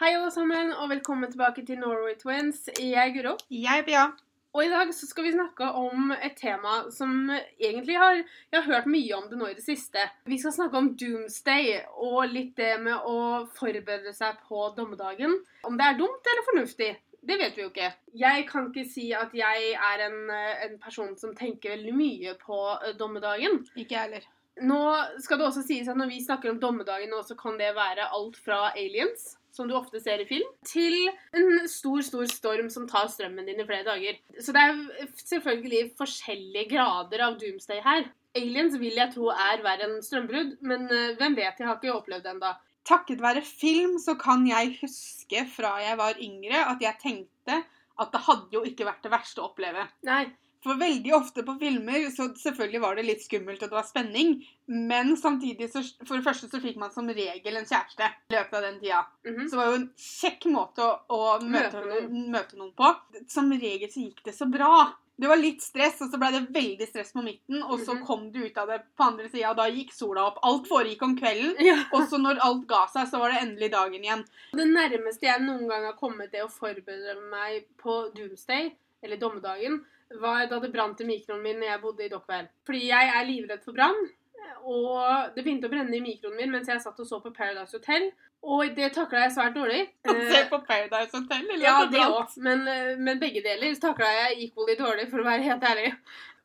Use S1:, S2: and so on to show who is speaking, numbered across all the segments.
S1: Hei, alle sammen, og velkommen tilbake til Norway Twins. Jeg er Guro.
S2: Jeg er Bia.
S1: Og i dag så skal vi snakke om et tema som egentlig har Jeg har hørt mye om det nå i det siste. Vi skal snakke om doomsday og litt det med å forberede seg på dommedagen. Om det er dumt eller fornuftig, det vet vi jo ikke. Jeg kan ikke si at jeg er en, en person som tenker veldig mye på eh, dommedagen.
S2: Ikke jeg heller.
S1: Nå skal det også sies at når vi snakker om dommedagen nå, så kan det være alt fra aliens, som du ofte ser i film, til en stor, stor storm som tar strømmen din i flere dager. Så det er selvfølgelig forskjellige grader av doomsday her. Aliens vil jeg tro er verre enn strømbrudd, men eh, hvem vet, jeg har ikke opplevd det ennå.
S2: Takket være film så kan jeg huske fra jeg var yngre at jeg tenkte at det hadde jo ikke vært det verste å oppleve.
S1: Nei.
S2: For veldig ofte på filmer så selvfølgelig var det litt skummelt og det var spenning, men samtidig så For det første så fikk man som regel en kjæreste i løpet av den tida.
S1: mhm.
S2: Så det var jo en kjekk måte å, å møte,
S1: Møte
S2: møte, noen på. Som regel så gikk det så bra. Det var litt stress, og så ble det veldig stress på midten, og så
S1: Mhm.
S2: kom du ut av det på andre sida, og da gikk sola opp. Alt foregikk om kvelden.
S1: Ja.
S2: Og så når alt ga seg, så var det endelig dagen igjen.
S1: Det nærmeste jeg noen gang har kommet til å forberede meg på doomsday, eller dommedagen, var da det brant i mikroen min når jeg bodde i Dockville. Fordi jeg er livredd for brann, og det begynte å brenne i mikroen min mens jeg satt og så på Paradise Hotel, og det takla jeg svært dårlig.
S2: Se
S1: Eh,
S2: på Paradise Hotel. Eller
S1: ja, det òg, men, eh, men begge deler takla jeg equally dårlig, for å være helt ærlig.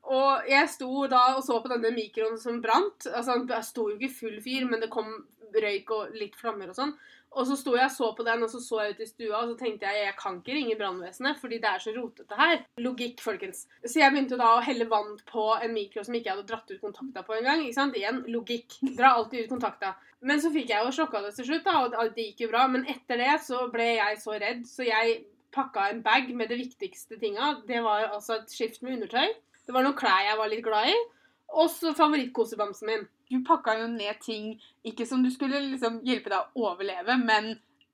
S1: Og jeg sto da og så på denne mikroen som brant. Altså, Den sto jo ikke full fyr, men det kom røyk og litt flammer og sånn. Og så sto jeg og så på den, og så så jeg ut i stua, og så tenkte jeg jeg kan ikke ringe brannvesenet, fordi det er så rotete her. Logikk, folkens. Så jeg begynte da å helle vann på en mikro som ikke hadde dratt ut kontakta på engang. Igjen, logikk. Dra alltid ut kontakta. Men så fikk jeg jo sjokka det til slutt, da, og det gikk jo bra. Men etter det så ble jeg så redd, så jeg pakka en bag med det viktigste tinga. Det var altså et skift med undertøy. Det var noen klær jeg var litt glad i. Og så favorittkosebamsen min.
S2: Du pakka jo ned ting ikke som du skulle liksom hjelpe deg å overleve, men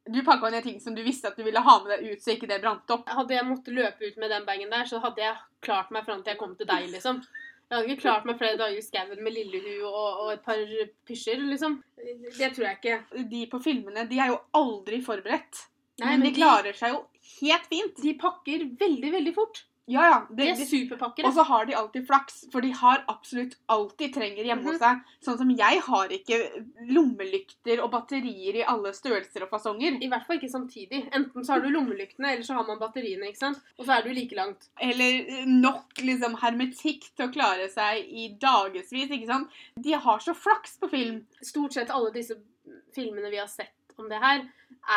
S2: du pakka ned ting som du visste at du ville ha med deg ut, så ikke det brant opp.
S1: Hadde jeg måttet løpe ut med den bagen der, så hadde jeg klart meg fram til jeg kom til deg, liksom. Jeg hadde ikke klart meg flere dager i skauen med Lillehu og, og et par pysjer, liksom. Det tror jeg ikke.
S2: De på filmene de er jo aldri forberedt.
S1: Nei,
S2: men,
S1: men
S2: de
S1: de-
S2: klarer seg jo helt fint.
S1: De pakker veldig, veldig fort.
S2: Ja, ja.
S1: De
S2: Det,
S1: er superpakker.
S2: og så har de alltid flaks, for de har absolutt alt de trenger hjemme
S1: Mhm.
S2: hos seg. Sånn som jeg har ikke lommelykter og batterier i alle størrelser og fasonger.
S1: I hvert fall ikke samtidig. Enten så har du lommelyktene, eller så har man batteriene. ikke sant? Og så er du like langt.
S2: Eller eh, nok liksom hermetikk til å klare seg i dagevis, ikke sant. De har så flaks på film.
S1: Stort sett alle disse filmene vi har sett om det her,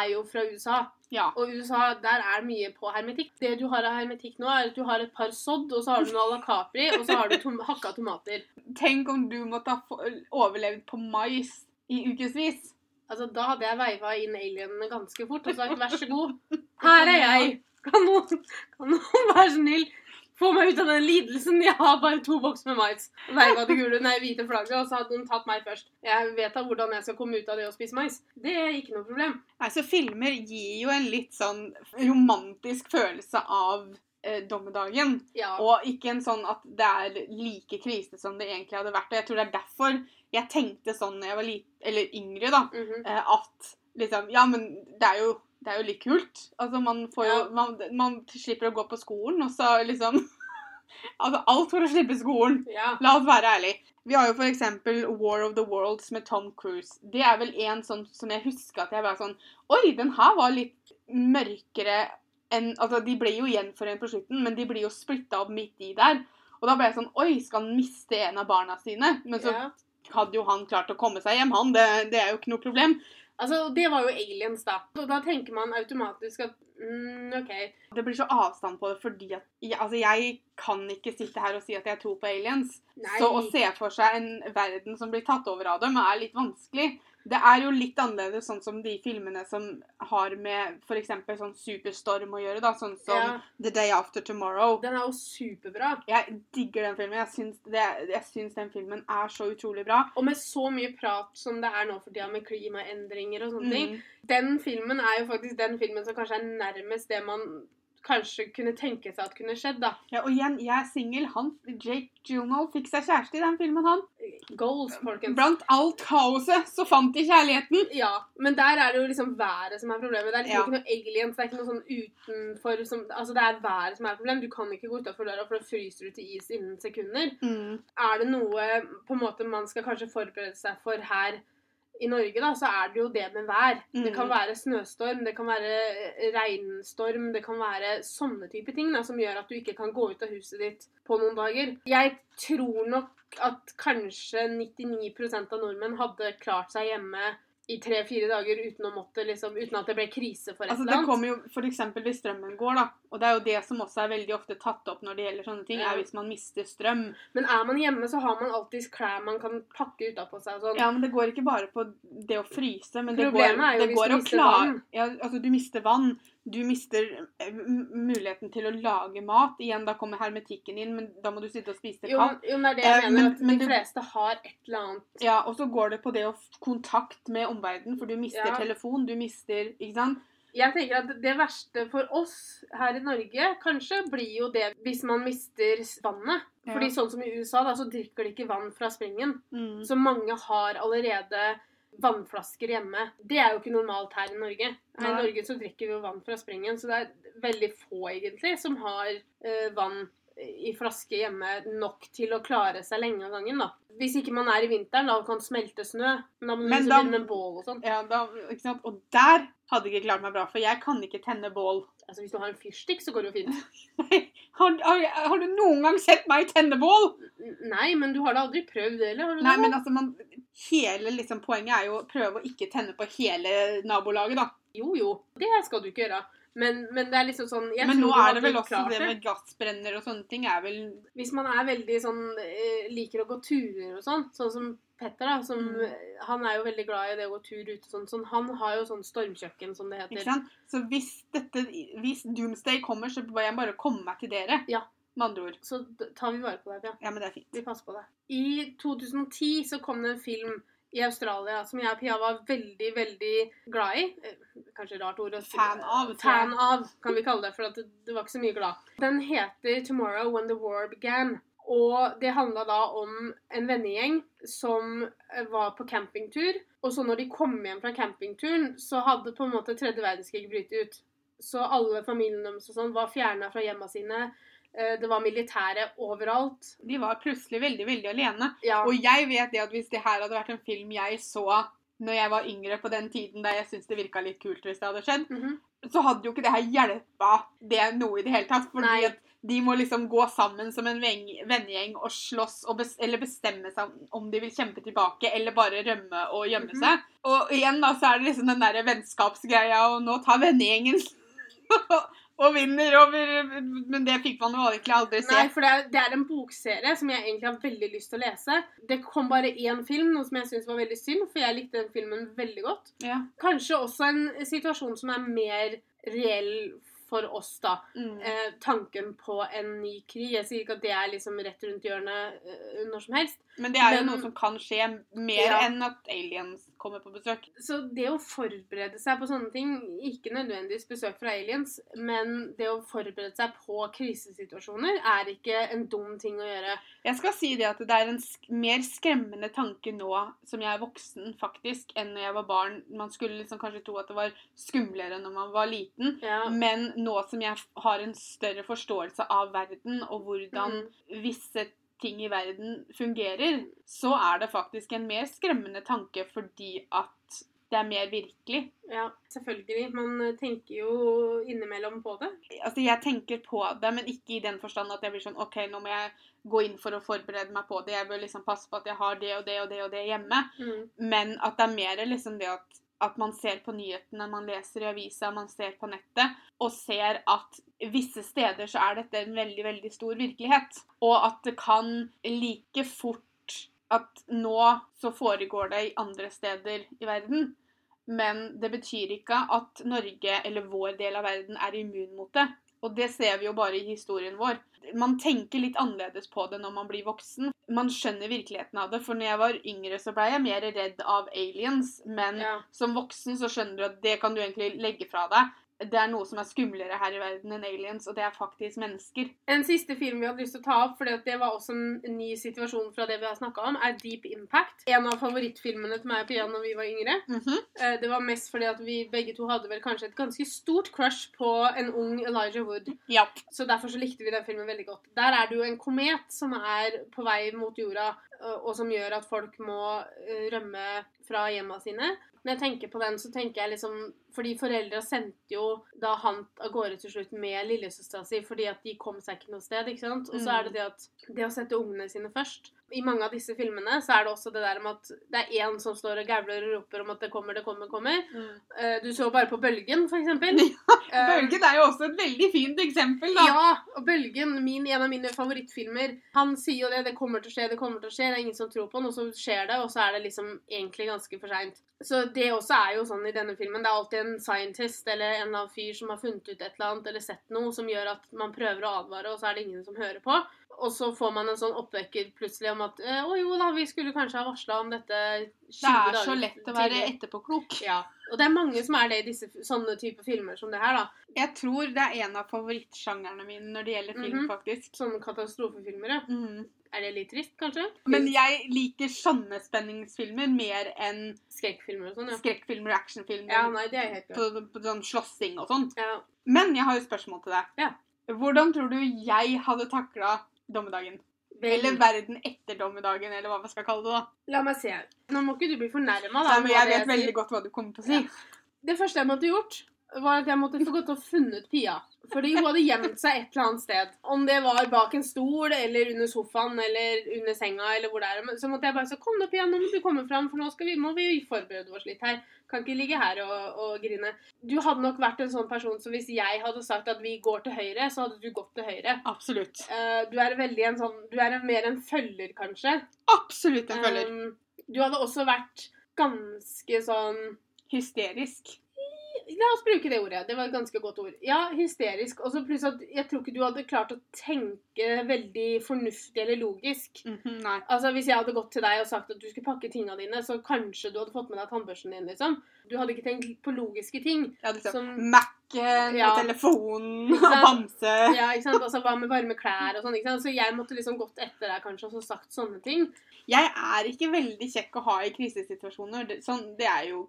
S1: er jo fra USA.
S2: Ja.
S1: Og USA, der er mye på hermetikk. Det du har av hermetikk nå, er at du har et par sodd, og så har du noe à la Capri, og så har du tom hakka tomater.
S2: Tenk om du måtte ha overlevd på mais i ukevis.
S1: Altså, Da hadde jeg veiva inn alienene ganske fort og sagt vær så god, her er jeg. Kan noen, kan noen være snill få meg ut av den lidelsen? Jeg har bare to bokser med mais. Veiva det gule, nei, hvite flagget, og så hadde hun tatt meg først. Jeg vet da hvordan jeg skal komme ut av det å spise mais. Det er ikke noe problem.
S2: Nei, så filmer gir jo en litt sånn romantisk følelse av eh, dommedagen.
S1: Ja.
S2: Og ikke en sånn at det er like krise som det egentlig hadde vært. Og jeg tror det er derfor jeg tenkte sånn da jeg var litt, eller yngre, da.
S1: mm
S2: -hmm. At liksom Ja, men det er jo, det er jo litt kult. Altså, man får jo
S1: Ja.
S2: man, man slipper å gå på skolen, og så liksom Altså, alt for å slippe skolen.
S1: ja.
S2: La oss være ærlige. Vi har jo eksempel War of the Worlds med Tom Cruise. Det er vel en sånn som jeg husker at jeg var sånn Oi, den her var litt mørkere enn Altså, de ble jo gjenforent på slutten, men de blir jo splitta opp midt i der. Og da ble jeg sånn Oi, skal han miste en av barna sine? Men så
S1: ja.
S2: hadde jo han klart å komme seg hjem, han. Det, det er jo ikke noe problem.
S1: Altså, det var jo aliens, da. Og da tenker man automatisk at mm, OK.
S2: Det blir så avstand på det fordi at Altså, jeg kan ikke sitte her og si at jeg tror på aliens.
S1: Nei.
S2: Så å se for seg en verden som blir tatt over av dem, er litt vanskelig. Det er jo litt annerledes sånn som de filmene som har med f.eks. sånn superstorm å gjøre, da. Sånn som
S1: Ja.
S2: The Day After Tomorrow.
S1: Den er jo superbra.
S2: Jeg digger den filmen. Jeg syns, det, jeg syns den filmen er så utrolig bra.
S1: Og med så mye prat som det er nå for tida med klimaendringer og sånne ting.
S2: Mm.
S1: Den filmen er jo faktisk den filmen som kanskje er nærmest det man kanskje kunne tenke seg at kunne skjedd, da.
S2: Ja, og igjen, jeg er singel. Han, Jake Juno fikk seg kjæreste i den filmen, han.
S1: Goals, folkens.
S2: Blant alt kaoset så fant de kjærligheten.
S1: Ja, men der er det jo liksom været som er problemet. Det er liksom
S2: Ja.
S1: ikke noe aliens, det er ikke noe sånn utenfor som, Altså, det er været som er problemet. Du kan ikke gå utafor døra, for da fryser du til is innen sekunder.
S2: Mm.
S1: Er det noe på en måte man skal kanskje forberede seg for her i Norge, da, så er det jo det med vær. Det kan
S2: Mm.
S1: være snøstorm, det kan være eh, regnstorm, det kan være sånne type ting da, som gjør at du ikke kan gå ut av huset ditt på noen dager. Jeg tror nok at kanskje 99% av nordmenn hadde klart seg hjemme i tre-fire dager uten å måtte liksom, uten at det ble krise for et
S2: Altså,
S1: eller
S2: det
S1: annet.
S2: kommer jo f.eks. hvis strømmen går, da. Og det er jo det som også er veldig ofte tatt opp når det gjelder sånne ting,
S1: Ja.
S2: er hvis man mister strøm.
S1: Men er man hjemme, så har man alltid klær man kan pakke utapå seg og sånn.
S2: Ja, men det går ikke bare på det å fryse, men det går,
S1: er jo
S2: det
S1: hvis
S2: går
S1: du
S2: å
S1: mister
S2: klare
S1: vann.
S2: Ja, altså, du mister vann. Du mister eh, muligheten til å lage mat. Igjen, da kommer hermetikken inn, men da må du sitte og spise det
S1: Jo,
S2: kaldt.
S1: jo, men det er det jeg
S2: Eh,
S1: mener.
S2: men-
S1: at
S2: men
S1: de
S2: du-
S1: fleste har et eller annet
S2: Ja, og så går det på det å kontakt med omverdenen, for du mister
S1: Ja.
S2: telefon, du mister Ikke sant?
S1: Jeg tenker at Det verste for oss her i Norge kanskje blir jo det hvis man mister vannet.
S2: Ja.
S1: Fordi sånn som i USA, da, så drikker de ikke vann fra springen.
S2: Mm.
S1: Så mange har allerede vannflasker hjemme. Det er jo ikke normalt her i Norge. Her i Norge så drikker vi jo vann fra springen, så det er veldig få egentlig som har eh, vann i flaske hjemme nok til å klare seg lenge av gangen. da. Hvis ikke man er i vinteren da kan smelte snø, men da må man begynne med bål og sånn.
S2: Ja, da, ikke sant? Og der hadde jeg ikke klart meg bra, for jeg kan ikke tenne bål.
S1: Altså Hvis du har en fyrstikk, så går det jo fint.
S2: Har, har, har du noen gang sett meg tenne bål?
S1: Nei, men du har da aldri prøvd det, eller?
S2: Nei,
S1: noe?
S2: men altså, man, hele liksom, poenget er jo å prøve å ikke tenne på hele nabolaget, da.
S1: Jo, jo. Det skal du ikke gjøre. Men, men det er liksom sånn
S2: Men nå er det vel også det med gassbrenner og sånne ting er vel
S1: Hvis man er veldig sånn eh, Liker å gå turer og sånn, sånn som Petter, da. Som,
S2: Mm.
S1: eh, Han er jo veldig glad i det å gå tur ute sånn. sånn. Han har jo sånn stormkjøkken, som det
S2: Ikke
S1: heter.
S2: sant? Så hvis dette Hvis Doomsday kommer, så må jeg bare komme meg til dere.
S1: Ja.
S2: Med andre ord.
S1: Så tar vi vare på deg, Ja.
S2: Ja, men det er fint.
S1: Vi passer på deg. I 2010 så kom det en film i Australia som jeg og Pia var veldig, veldig glad i. Eh, Kanskje rart ord å si.
S2: Fan av.
S1: Fan av, kan vi kalle det, for det, det var ikke så mye glad. Den heter 'Tomorrow When the War Began'. Og det handla da om en vennegjeng som var på campingtur. Og så når de kom hjem fra campingturen, så hadde på en måte tredje verdenskrig brytet ut. Så alle familiene deres sånn var fjerna fra hjemma sine. Eh, Det var militære overalt.
S2: De var plutselig veldig, veldig alene.
S1: Ja.
S2: Og jeg vet det at hvis det her hadde vært en film jeg så når jeg var yngre på den tiden der jeg syntes det virka litt kult hvis det hadde skjedd,
S1: Mhm.
S2: så hadde jo ikke det her hjelpa det noe i det hele tatt. Fordi
S1: Nei.
S2: at de må liksom gå sammen som en vennegjeng og slåss og bes eller bestemme seg om- de vil kjempe tilbake eller bare rømme og gjemme
S1: Mhm.
S2: seg. Og igjen da så er det liksom den derre vennskapsgreia, og nå tar vennegjengen og vinner over Men det fikk man jo egentlig aldri se.
S1: Nei, for det er, det er en bokserie som jeg egentlig har veldig lyst til å lese. Det kom bare én film, noe som jeg syns var veldig synd, for jeg likte den filmen veldig godt.
S2: Ja.
S1: Kanskje også en situasjon som er mer reell for oss, da.
S2: Mm.
S1: Eh, tanken på en ny krig. Jeg sier ikke at det er liksom rett rundt hjørnet eh, når som helst.
S2: Men det er jo noe som kan skje mer
S1: Ja.
S2: enn at aliens kommer på besøk.
S1: Så det å forberede seg på sånne ting, ikke nødvendigvis besøk fra aliens, men det å forberede seg på krisesituasjoner, er ikke en dum ting å gjøre.
S2: Jeg skal si det at det er en mer skremmende tanke nå som jeg er voksen, faktisk, enn når jeg var barn. Man skulle liksom kanskje tro at det var skumlere når man var liten.
S1: Ja.
S2: Men nå som jeg har en større forståelse av verden og hvordan
S1: Mm.
S2: visse ting i verden fungerer, så er det faktisk en mer skremmende tanke fordi at det er mer virkelig.
S1: Ja, selvfølgelig. Man tenker jo innimellom på det.
S2: Altså, jeg tenker på det, men ikke i den forstand at jeg blir sånn OK, nå må jeg gå inn for å forberede meg på det. Jeg bør liksom passe på at jeg har det og det og det og det hjemme.
S1: Mm.
S2: Men at det er mer liksom det at, at man ser på nyhetene, man leser i avisa, man ser på nettet, og ser at visse steder så er dette en veldig, veldig stor virkelighet. Og at det kan like fort at nå så foregår det i andre steder i verden. Men det betyr ikke at Norge eller vår del av verden er immun mot det. Og det ser vi jo bare i historien vår. Man tenker litt annerledes på det når man blir voksen. Man skjønner virkeligheten av det. For når jeg var yngre, så ble jeg mer redd av aliens. Men
S1: Ja.
S2: som voksen så skjønner du at det kan du egentlig legge fra deg. Det er noe som er skumlere her i verden enn aliens, og det er faktisk mennesker.
S1: En siste film vi hadde lyst til å ta opp, for det var også en ny situasjon fra det vi har snakka om, er Deep Impact. En av favorittfilmene til meg og Pia når vi var yngre.
S2: Mm
S1: -hmm. Det var mest fordi at vi begge to hadde vel kanskje et ganske stort crush på en ung Elijah Wood.
S2: Ja.
S1: Så derfor så likte vi den filmen veldig godt. Der er det jo en komet som er på vei mot jorda, og og som gjør at folk må eh, rømme fra hjemma sine. Når jeg tenker på den, så tenker jeg liksom Fordi foreldra sendte jo da han av gårde til slutt med lillesøstera si fordi at de kom seg ikke noe sted, ikke sant. Og så er det det at det å sette ungene sine først I mange av disse filmene så er det også det der med at det er én som står og gavler og roper om at det kommer, det kommer, kommer. Mm. Du så bare på Bølgen, for eksempel. Ja,
S2: Bølgen er jo også et veldig fint eksempel, da.
S1: ja, og Bølgen, min, en av mine favorittfilmer, han sier jo det. Det kommer til å skje, det kommer til å skje. Det er ingen som tror på den, og så skjer det, og så er det liksom egentlig ganske for seint. Så det også er jo sånn i denne filmen. Det er alltid en scientist eller en eller annen fyr som har funnet ut et eller annet eller sett noe som gjør at man prøver å advare, og så er det ingen som hører på. Og så får man en sånn oppvekker plutselig om at å jo da, vi skulle kanskje ha varsla om dette 20
S2: Det er så lett å være
S1: tidligere».
S2: etterpåklok.
S1: Ja. Og det er mange som er det i disse sånne type filmer som det her, da.
S2: Jeg tror det er en av favorittsjangerne mine når det gjelder film,
S1: Mhm.
S2: faktisk.
S1: Sånne katastrofefilmer, ja.
S2: Mm.
S1: Er det litt trist, kanskje?
S2: Men jeg liker sånne spenningsfilmer mer enn
S1: Skrekkfilmer og sånn, ja.
S2: skrekkfilmer og actionfilmer.
S1: Ja, nei, det er helt
S2: på, på sånn slåssing og sånn.
S1: Ja.
S2: Men jeg har jo spørsmål til deg.
S1: Ja.
S2: Hvordan tror du jeg hadde takla dommedagen?
S1: Vel,
S2: Eller verden etter dommedagen, eller hva vi skal kalle det. da.
S1: La meg se. Nå må ikke du bli fornærma, da.
S2: Nei, men jeg vet veldig godt hva du kommer til å si.
S1: Ja. Det første jeg måtte gjort, var at jeg måtte få gått og funnet Pia. Fordi hun hadde gjemt seg et eller annet sted. Om det var bak en stol, eller under sofaen, eller under senga, eller hvor det er. Så måtte jeg bare si Kom nå, Pia, nå må du komme fram, for nå vi, må vi forberede oss litt her. Kan ikke ligge her og, og grine. Du hadde nok vært en sånn person så hvis jeg hadde sagt at vi går til høyre, så hadde du gått til høyre.
S2: Absolutt.
S1: Uh, du er veldig en sånn Du er en, mer en følger, kanskje.
S2: Absolutt en følger.
S1: Um, du hadde også vært ganske sånn
S2: Hysterisk.
S1: La oss bruke det ordet. Det var et ganske godt ord. Ja, hysterisk. Og så pluss at jeg tror ikke du hadde klart å tenke veldig fornuftig eller logisk.
S2: Mhm, nei.
S1: Altså Hvis jeg hadde gått til deg og sagt at du skulle pakke tingene dine, så kanskje du hadde fått med deg tannbørsten din, liksom. Du hadde ikke tenkt på logiske ting.
S2: Ja, liksom.
S1: Som-
S2: Mac-en
S1: Ja.
S2: og telefonen og bamse.
S1: Ja, ikke sant? Altså Hva med varme klær og sånn? ikke sant? Så jeg måtte liksom gått etter deg kanskje og så sagt sånne ting.
S2: Jeg er ikke veldig kjekk å ha i krisesituasjoner. Det, sånn, det er jo,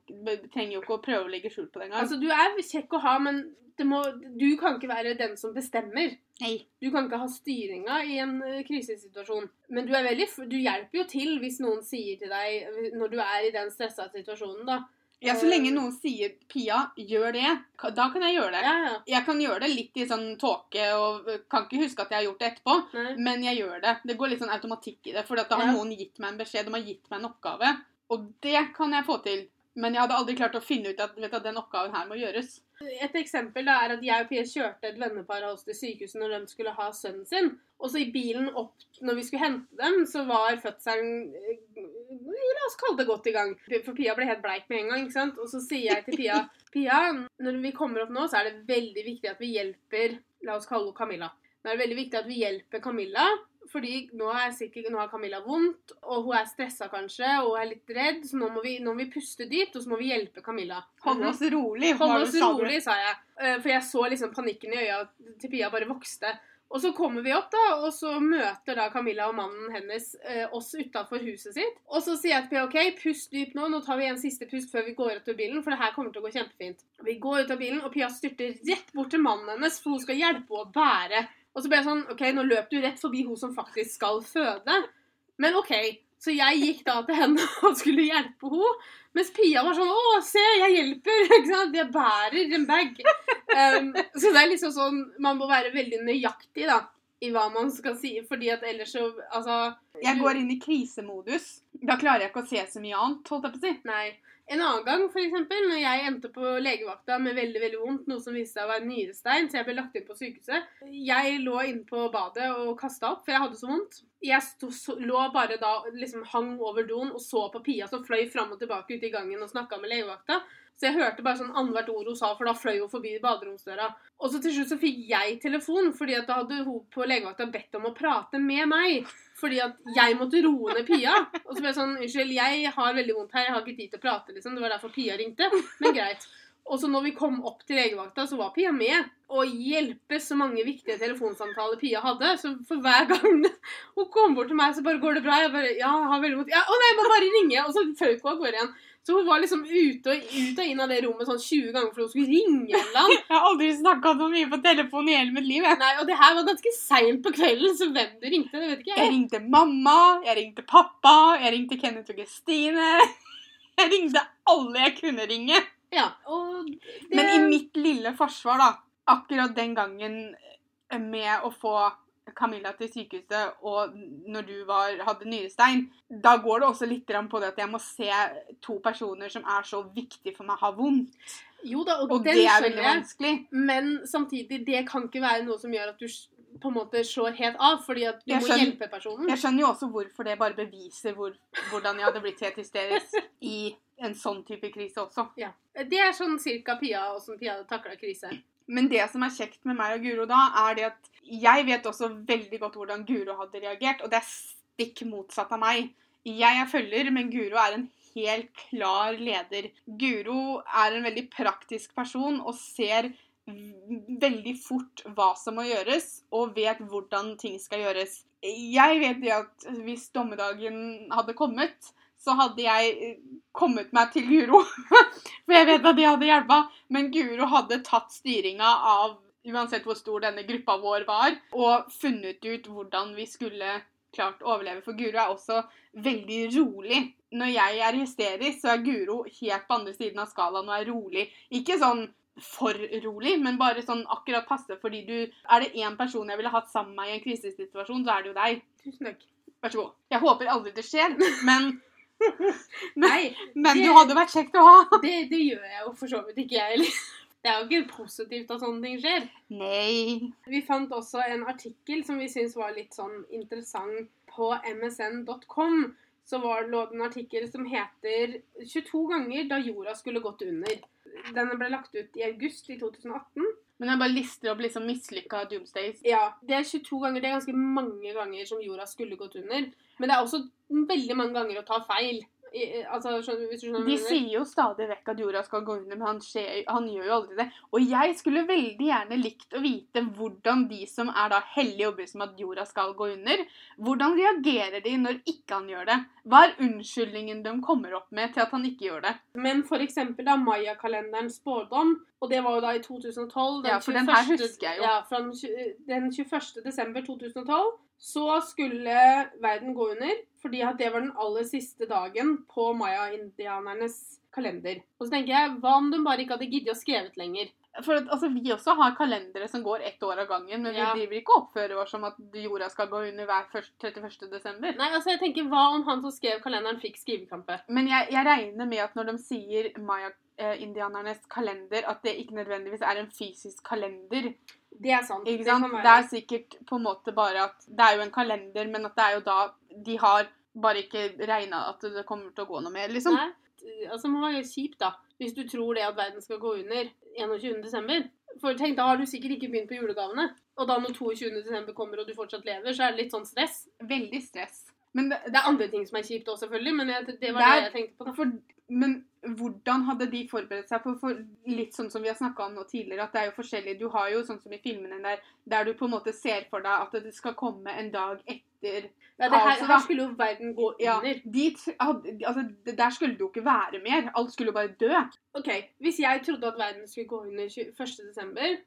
S2: trenger jo ikke å prøve å legge skjul på det engang.
S1: Altså Du er kjekk å ha, men det må, du kan ikke være den som bestemmer.
S2: Nei.
S1: Du kan ikke ha styringa i en eh, krisesituasjon. Men du, veldig, du hjelper jo til hvis noen sier til deg når du er i den stressa situasjonen, da.
S2: Ja, Så lenge noen sier 'Pia, gjør det', da kan jeg gjøre det.
S1: Ja, ja.
S2: Jeg kan gjøre det litt i sånn tåke og øh, kan ikke huske at jeg har gjort det etterpå.
S1: Nei.
S2: Men jeg gjør det. Det går litt sånn automatikk i det. For da har
S1: Ja.
S2: noen gitt meg en beskjed, de har gitt meg en oppgave. Og det kan jeg få til. Men jeg hadde aldri klart å finne ut at, vet du, den oppgaven her må gjøres.
S1: Et eksempel da er at jeg og Pia kjørte et vennepar av oss til sykehuset når de skulle ha sønnen sin. Og så i bilen opp når vi skulle hente dem, så var fødselen eh, La oss kalle det godt i gang. For Pia ble helt bleik med en gang. ikke sant? Og så sier jeg til Pia Pia, når vi kommer opp nå, så er det veldig viktig at vi hjelper La oss kalle henne Camilla. Nå er det veldig viktig at vi hjelper Camilla. Fordi nå, er sikkert, nå har Camilla vondt, og hun er stressa kanskje, og hun er litt redd. Så nå må, vi, nå må vi puste dypt, og så må vi hjelpe Camilla.
S2: Hold oss rolig.
S1: Hold oss rolig, sa jeg. Eh, For jeg så liksom panikken i øya til Pia bare vokste. Og så kommer vi opp, da, og så møter da Camilla og mannen hennes eh, oss utafor huset sitt. Og så sier jeg til Pia OK, pust dypt nå. Nå tar vi en siste pust før vi går ut av bilen, for det her kommer til å gå kjempefint. Vi går ut av bilen, og Pia styrter rett bort til mannen hennes, for hun skal hjelpe henne å bære. Og så ble jeg sånn OK, nå løp du rett forbi hun som faktisk skal føde. Men OK. Så jeg gikk da til henne og skulle hjelpe henne. Mens Pia var sånn 'Å, se, jeg hjelper!' ikke sant? Jeg bærer en bag. Um, så det er liksom sånn Man må være veldig nøyaktig da, i hva man skal si. fordi at ellers så Altså,
S2: Jeg går inn i krisemodus. Da klarer jeg ikke å se så mye annet, holdt jeg på å si.
S1: Nei. En annen gang, eksempel, når jeg endte på legevakta med veldig veldig vondt, noe som viste seg å være nyrestein, så jeg ble lagt inn på sykehuset. Jeg lå inne på badet og kasta opp, for jeg hadde så vondt. Jeg sto, så, lå bare da, liksom hang over doen og så på Pia som fløy fram og tilbake ute i gangen og snakka med legevakta. Så jeg hørte bare sånn annethvert ord hun sa, for da fløy hun forbi baderomsdøra. Og så til slutt så fikk jeg telefon, fordi at da hadde hun på legevakta bedt om å prate med meg. Fordi at jeg måtte roe ned Pia. Og så ble jeg sånn Unnskyld, jeg har veldig vondt her, jeg har ikke tid til å prate, liksom. Det var derfor Pia ringte. Men greit. Og så når vi kom opp til legevakta, så var Pia med. Og hjelpe så mange viktige telefonsamtaler Pia hadde. Så for hver gang hun kom bort til meg, så bare 'Går det bra?' Jeg bare 'Ja, jeg har veldig vondt'. Ja, 'Å nei, jeg må bare ringe'. Og så føk hun av gårde igjen. Så hun var liksom ute og, ut og inn av det rommet sånn 20 ganger for hun skulle ringe en eller annen.
S2: Jeg har aldri snakka så mye på telefon i hele mitt liv. Jeg.
S1: Nei, Og det her var ganske seint på kvelden, så hvem du ringte, det vet ikke
S2: jeg
S1: jeg.
S2: ringte mamma, jeg ringte pappa, jeg ringte Kenneth og Kristine. Jeg ringte alle jeg kunne ringe.
S1: Ja, og det...
S2: Men i mitt lille forsvar, da, akkurat den gangen med å få Camilla til sykehuset, og når du var, hadde nyrestein, da går det også litt på det at jeg må se to personer som er så viktige for meg, ha vondt.
S1: Jo da, og,
S2: Og det er veldig
S1: jeg.
S2: vanskelig.
S1: Men samtidig, det kan ikke være noe som gjør at du på en måte slår helt av, fordi at du
S2: Jeg
S1: må
S2: skjønner-
S1: hjelpe personen.
S2: Jeg skjønner jo også hvorfor det bare beviser hvor, hvordan jeg hadde blitt helt hysterisk i en sånn type krise også.
S1: Ja. Det er sånn cirka Pia, åssen Pia hadde takla krise.
S2: Men det som er kjekt med meg og Guro da, er det at jeg vet også veldig godt hvordan Guro hadde reagert, og det er stikk motsatt av meg. Jeg er følger, men Guro er en helt klar leder. Guro er en veldig praktisk person og ser veldig fort hva som må gjøres, og vet hvordan ting skal gjøres. Jeg vet det at hvis dommedagen hadde kommet, så hadde jeg eh, kommet meg til Guro. For jeg vet at det hadde hjelpa. Men Guro hadde tatt styringa av uansett hvor stor denne gruppa vår var, og funnet ut hvordan vi skulle klart å overleve. For Guro er også veldig rolig. Når jeg er hysterisk, så er Guro helt på andre siden av skalaen og er rolig. Ikke sånn for rolig, men bare sånn akkurat passe, fordi du Er det én person jeg ville hatt sammen med meg i en krisesituasjon, så er det jo deg.
S1: Tusen takk.
S2: Vær så god. Jeg håper aldri det skjer, men,
S1: Nei,
S2: men
S1: Det-
S2: du hadde vært kjekt å ha.
S1: det, det gjør jeg jo for så vidt ikke, jeg heller. Det er jo ikke positivt at sånne ting skjer.
S2: Nei.
S1: Vi fant også en artikkel som vi syntes var litt sånn interessant på msn.com. Så var, lå det en artikkel som heter 22 ganger da jorda skulle gått under. Den ble lagt ut i august i 2018.
S2: Men jeg bare lister opp liksom mislykka doomsdays.
S1: Ja, det er 22 ganger. Det er ganske mange ganger som jorda skulle gått under. Men det er også veldig mange ganger å ta feil. I, altså, skjønner, skjønner
S2: De sier jo stadig vekk at jorda skal gå under, men han, skjer, han gjør jo aldri det. Og jeg skulle veldig gjerne likt å vite hvordan de som er da hellige overbevist om at jorda skal gå under, hvordan reagerer de når ikke han gjør det? Hva er unnskyldningen de kommer opp med til at han ikke gjør det?
S1: Men for eksempel da Maya-kalenderens spådom, og det var jo da i 2012
S2: Ja, for den her husker jeg jo.
S1: Ja, fra den 21. desember 2012 så skulle verden gå under, fordi at det var den aller siste dagen på maya-indianernes kalender. Og så tenker jeg, hva om de bare ikke hadde giddet å skrevet lenger?
S2: For altså, Vi også har kalendere som går ett år av gangen, men
S1: Ja.
S2: vi driver ikke og oppfører oss som at jorda skal gå under hver først- 31. desember.
S1: Nei, altså jeg tenker, hva om han som skrev kalenderen fikk skrivekrampe?
S2: Men jeg, jeg regner med at når de sier maya-indianernes kalender, at det ikke nødvendigvis er en fysisk kalender.
S1: Det er sant. Det.
S2: Det er sikkert på en måte bare at Det er jo en kalender, men at det er jo da De har bare ikke regna at det kommer til å gå noe mer, liksom.
S1: Nei, altså må være kjipt da, hvis du tror det at verden skal gå under 21. desember. For tenk, da har du sikkert ikke begynt på julegavene. Og da når 22. desember kommer og du fortsatt lever, så er det litt sånn stress.
S2: Veldig stress. Men, det,
S1: Det er andre ting som er kjipt også, selvfølgelig, men jeg, det var
S2: Det er-
S1: det jeg tenkte på.
S2: for, men hvordan hadde de forberedt seg? For, for litt sånn som vi har snakka om nå tidligere, at det er jo forskjellig. Du har jo sånn som i filmene der, der du på en måte ser for deg at det skal komme en dag etter
S1: Ja, det her, her skulle jo verden gå under.
S2: Ja, dit, altså, der skulle det jo ikke være mer. Alt skulle jo bare dø.
S1: Ok, Hvis jeg trodde at verden skulle gå under 21.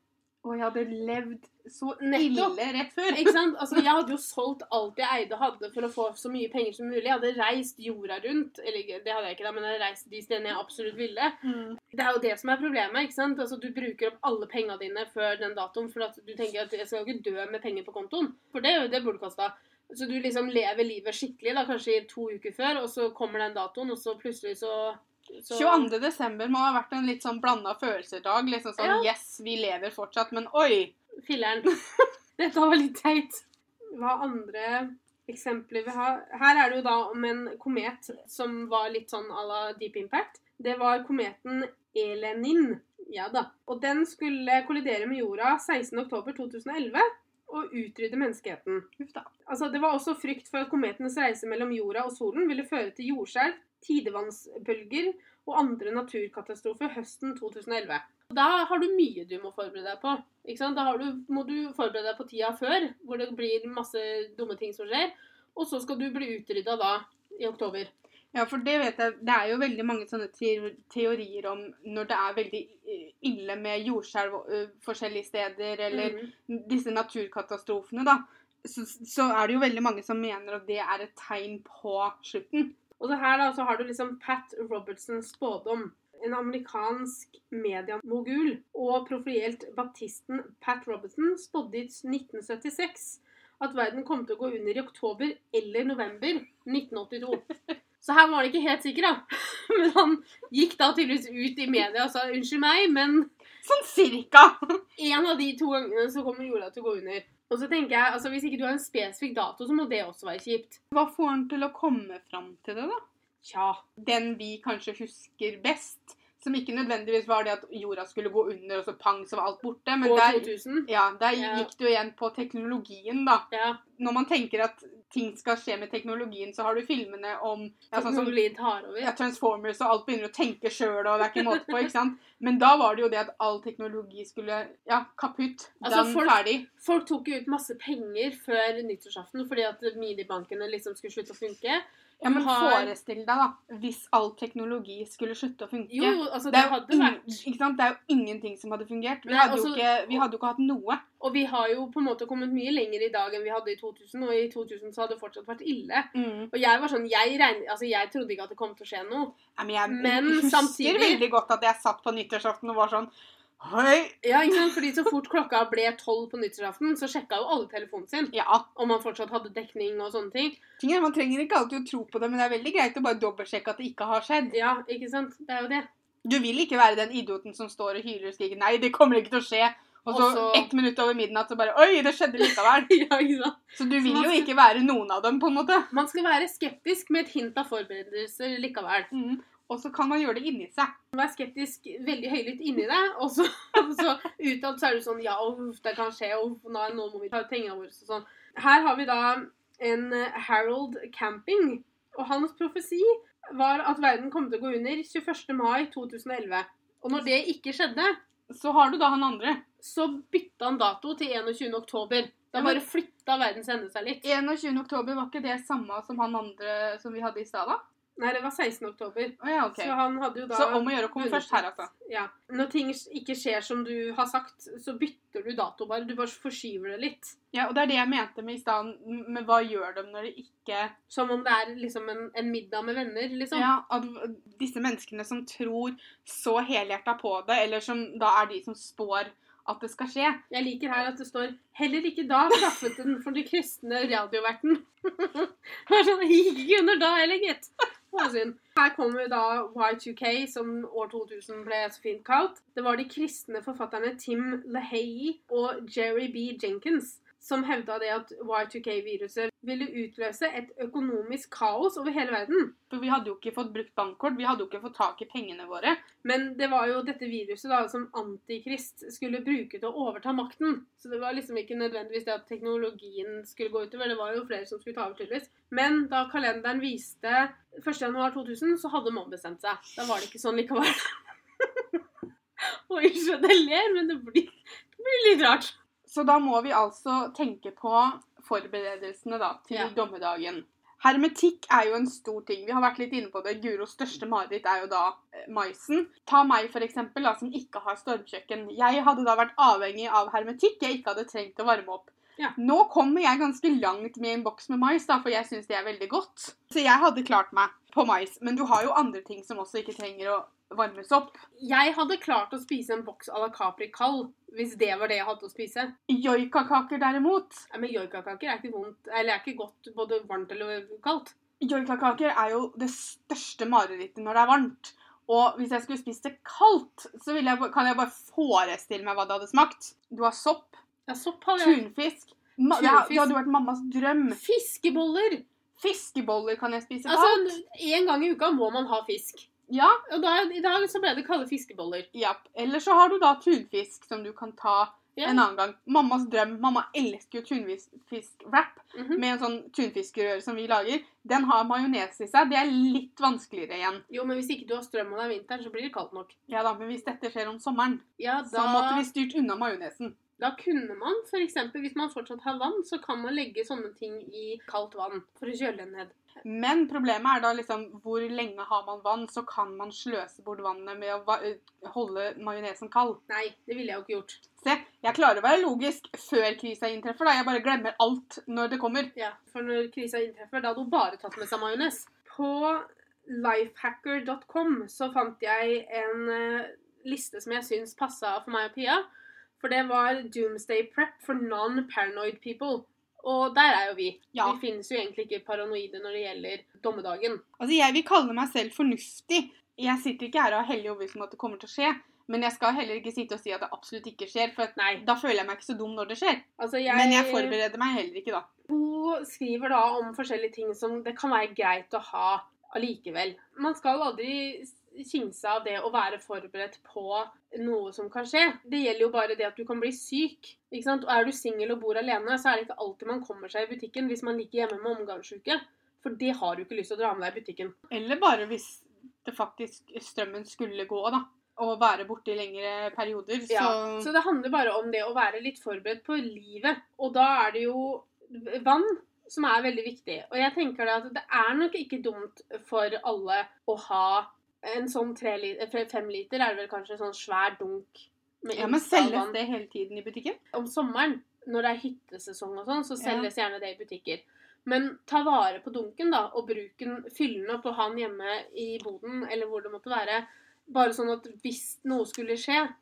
S2: Og jeg hadde levd så
S1: Nettopp.
S2: ille rett før.
S1: Ikke sant? Altså, jeg hadde jo solgt alt jeg eide hadde for å få så mye penger som mulig. Jeg hadde reist jorda rundt. Eller det hadde jeg ikke, da, men jeg hadde reist de stedene jeg absolutt ville.
S2: Mm.
S1: Det er jo det som er problemet. ikke sant? Altså, Du bruker opp alle pengene dine før den datoen, for at du tenker at jeg skal jo ikke dø med penger på kontoen. For det, det burde kosta. Så du liksom lever livet skikkelig, da, kanskje i to uker før, og så kommer den datoen, og så plutselig så, så
S2: 22. desember må ha vært en litt sånn blanda følelser-dag. Liksom sånn
S1: Ja.
S2: Yes, vi lever fortsatt, men oi!
S1: Filleren. Dette var litt teit. Hva andre eksempler vi har? Her er det jo da om en komet som var litt sånn à la Deep Impact. Det var kometen Elenin. Ja da. Og den skulle kollidere med jorda 16.10.2011 og utrydde menneskeheten. Altså, det var også frykt for at kometenes reise mellom jorda og solen ville føre til jordskjelv, tidevannsbølger og andre naturkatastrofer høsten 2011. Da har du mye du må forberede deg på. Da har du, må du forberede deg på tida før, hvor det blir masse dumme ting som skjer. Og så skal du bli utrydda da, i oktober.
S2: Ja, for det vet jeg. Det er jo veldig mange sånne teorier om når det er veldig eh, ille med jordskjelv forskjellige steder, eller
S1: Mhm.
S2: disse naturkatastrofene, da. Så, så er det jo veldig mange som mener at det er et tegn på slutten.
S1: Og så her da, så har du liksom Pat Robertsons spådom. En amerikansk mediemogul og profilert baptisten Pat Robertson spådde i 1976 at verden kom til å gå under i oktober eller november 1982. Så her var han ikke helt sikker, da. Men han gikk da tydeligvis ut i media og sa unnskyld meg, men
S2: Sånn cirka!
S1: en av de to gangene så kommer jorda til å gå under. Og så tenker jeg, altså Hvis ikke du har en spesifikk dato, så må det også være kjipt.
S2: Hva får han til å komme fram til det, da?
S1: Tja.
S2: Den vi kanskje husker best, som ikke nødvendigvis var det at jorda skulle gå under, og så pang, så var alt borte. Men der,
S1: 2000.
S2: ja, der
S1: Ja.
S2: gikk det jo igjen på teknologien, da.
S1: Ja.
S2: Når man tenker at ting skal skje med teknologien, så har du filmene om ja, sånn som ja, Transformers, og alt begynner å tenke sjøl, og det er ikke måte på, ikke sant? Men da var det jo det at all teknologi skulle Ja, kaputt.
S1: Altså,
S2: den
S1: folk-
S2: ferdig.
S1: Folk tok jo ut masse penger før nyttårsaften fordi at minibankene liksom skulle slutte å funke.
S2: Ja, men
S1: har-
S2: forestill deg, da, hvis all teknologi skulle slutte å funke.
S1: Jo, altså
S2: det,
S1: det hadde vært
S2: ikke sant? det er jo ingenting som hadde fungert. Vi
S1: Nei,
S2: hadde, jo
S1: altså-
S2: ikke, vi hadde jo ikke hatt noe.
S1: Og vi har jo på en måte kommet mye lenger i dag enn vi hadde i 2000, og i 2000 så hadde det fortsatt vært ille. Og jeg var sånn, jeg, regnet, altså jeg trodde ikke at det kom til å skje noe.
S2: Nei, men jeg
S1: Men
S2: husker
S1: samtidig-
S2: veldig godt at jeg satt på nyttårsaften og var sånn Hei!
S1: Ja, ikke sant? Fordi så fort klokka ble tolv på nyttårsaften, så sjekka jo alle telefonen sin
S2: Ja.
S1: om man fortsatt hadde dekning og sånne ting.
S2: Ting er, Man trenger ikke alltid å tro på det, men det er veldig greit å bare dobbeltsjekke at det ikke har skjedd.
S1: Ja, ikke sant? Det er jo det.
S2: Du vil ikke være den idioten som står og hyler og skriker 'nei, det kommer ikke til å skje', og så
S1: Også...
S2: ett minutt over midnatt så bare 'oi, det skjedde likevel'.
S1: ja, ikke sant?
S2: Så du vil
S1: man
S2: jo ikke være noen av dem, på en måte.
S1: Man skal være skeptisk med et hint av forberedelser likevel.
S2: Mm. Og så kan man gjøre det inni seg.
S1: Vær skeptisk veldig høylytt inni deg, og så, så utad så er du sånn Ja, uff, det kan skje, uff, nå, nå må vi ta ut pengene våre og sånn. Her har vi da en eh, Harold Camping, og hans profesi var at verden kom til å gå under 21. mai 2011. Og når det ikke skjedde,
S2: Så har du da han andre.
S1: så bytta han dato til 21. oktober. Da bare flytta verdens ende seg litt.
S2: 21. oktober, var ikke det samme som han andre som vi hadde i stad, da?
S1: Nei, det var 16. oktober.
S2: Oh, ja, okay.
S1: Så han hadde jo da
S2: Så om å gjøre å komme først her, altså.
S1: Ja. Når ting ikke skjer som du har sagt, så bytter du dato bare. Du bare forskyver det litt.
S2: Ja, og det er det jeg mente med i stad, men hva gjør de når det ikke
S1: Som om det er liksom en, en middag med venner, liksom.
S2: Ja, at disse menneskene som tror så helhjerta på det, eller som da er de som spår at det skal skje.
S1: Jeg liker her at det står 'Heller ikke da klaffet den for de kristne radioverten'. Det var sånn, Gikk ikke under da heller, gitt. Her kommer da Y2K, som år 2000 ble så fint kalt. Det var de kristne forfatterne Tim LaHaye og Jerry B. Jenkins som hevda det at Y2K-viruset ville utløse et økonomisk kaos over hele verden.
S2: For vi hadde jo ikke fått brukt bankkort, vi hadde jo ikke fått tak i pengene våre.
S1: Men det var jo dette viruset da som antikrist skulle bruke til å overta makten. Så det var liksom ikke nødvendigvis det at teknologien skulle gå utover. Det var jo flere som skulle ta over, tydeligvis. Men da kalenderen viste 1.1.2000, så hadde man bestemt seg. Da var det ikke sånn likevel. Oi, så jeg ler, men det blir, det blir litt rart.
S2: Så da må vi altså tenke på forberedelsene da, til
S1: Ja.
S2: dommedagen. Hermetikk er jo en stor ting. Vi har vært litt inne på det. Guros største mareritt er jo da eh, maisen. Ta meg, for eksempel, da, som ikke har stormkjøkken. Jeg hadde da vært avhengig av hermetikk jeg ikke hadde trengt å varme opp.
S1: Ja.
S2: Nå kommer jeg ganske langt med en boks med mais, da, for jeg syns det er veldig godt. Så jeg hadde klart meg på mais. Men du har jo andre ting som også ikke trenger å varmes opp.
S1: Jeg hadde klart å spise en boks à la Capri kald, hvis det var det jeg hadde å spise.
S2: Joikakaker derimot.
S1: Ja, men joikakaker er ikke vondt, eller er ikke godt både varmt eller kaldt.
S2: Joikakaker er jo det største marerittet når det er varmt. Og hvis jeg skulle spist det kaldt, så jeg, kan jeg bare forestille meg hva det hadde smakt. Du har sopp,
S1: Ja, sopp har jeg.
S2: tunfisk
S1: Tunfisk.
S2: det hadde vært mammas drøm.
S1: Fiskeboller!
S2: Fiskeboller kan jeg spise
S1: Altså,
S2: kaldt.
S1: en gang i uka må man ha fisk.
S2: Ja,
S1: Og da, i dag så ble det kalde fiskeboller.
S2: Ja. Eller så har du da tunfisk som du kan ta
S1: Ja.
S2: en annen gang. Mammas drøm. Mamma elsker jo tunfisk-wrap
S1: -hmm.
S2: med en sånn tunfiskrør som vi lager. Den har majones i seg. Det er litt vanskeligere igjen.
S1: Jo, men hvis ikke du har strøm og det er vinteren, så blir det kaldt nok.
S2: Ja da, men hvis dette skjer om sommeren,
S1: Ja,
S2: så måtte vi styrt unna majonesen.
S1: Da kunne man f.eks. hvis man fortsatt har vann, så kan man legge sånne ting i kaldt vann for å kjøle den ned.
S2: Men problemet er da liksom hvor lenge har man vann, så kan man sløse bort vannet med å eh, holde majonesen kald.
S1: Nei, det ville jeg jo ikke gjort.
S2: Se, jeg klarer å være logisk før krisa inntreffer, da. Jeg bare glemmer alt når det kommer.
S1: Ja, For når krisa inntreffer, da hadde hun bare tatt med seg majones. På lifehacker.com så fant jeg en eh, liste som jeg syns passa for meg og Pia. For det var Doomsday Prep for non-paranoid people. Og der er jo vi.
S2: Ja.
S1: Vi finnes jo egentlig ikke paranoide når det gjelder dommedagen.
S2: Altså, jeg vil kalle meg selv fornuftig. Jeg sitter ikke her og er hellig overbevist om at det kommer til å skje. Men jeg skal heller ikke sitte og si at det absolutt ikke skjer, for at
S1: Nei.
S2: da føler jeg meg ikke så dum når det skjer.
S1: Altså, jeg,
S2: Men jeg forbereder meg heller ikke da.
S1: Hun skriver da om forskjellige ting som det kan være greit å ha allikevel. Man skal aldri kimse av det å være forberedt på noe som kan skje. Det gjelder jo bare det at du kan bli syk. Ikke sant? Og er du singel og bor alene, så er det ikke alltid man kommer seg i butikken hvis man ligger hjemme med omgangssyke. For det har du ikke lyst til å dra med deg i butikken.
S2: Eller bare hvis det faktisk strømmen skulle gå, da. Og være borte i lengre perioder. Så,
S1: Ja, så det handler bare om det å være litt forberedt på livet. Og da er det jo vann som er veldig viktig. Og jeg tenker da at det er nok ikke dumt for alle å ha en sånn tre li- eh, fem liter, er vel kanskje en sånn svær dunk med
S2: ja, men selges det hele tiden i butikken?
S1: Om sommeren, når det er hyttesesong og sånn, så
S2: Ja.
S1: selges gjerne det i butikker. Men ta vare på dunken, da, og bruk den, fyll den opp og ha den hjemme i boden, eller hvor det måtte være. Bare sånn at hvis noe skulle skje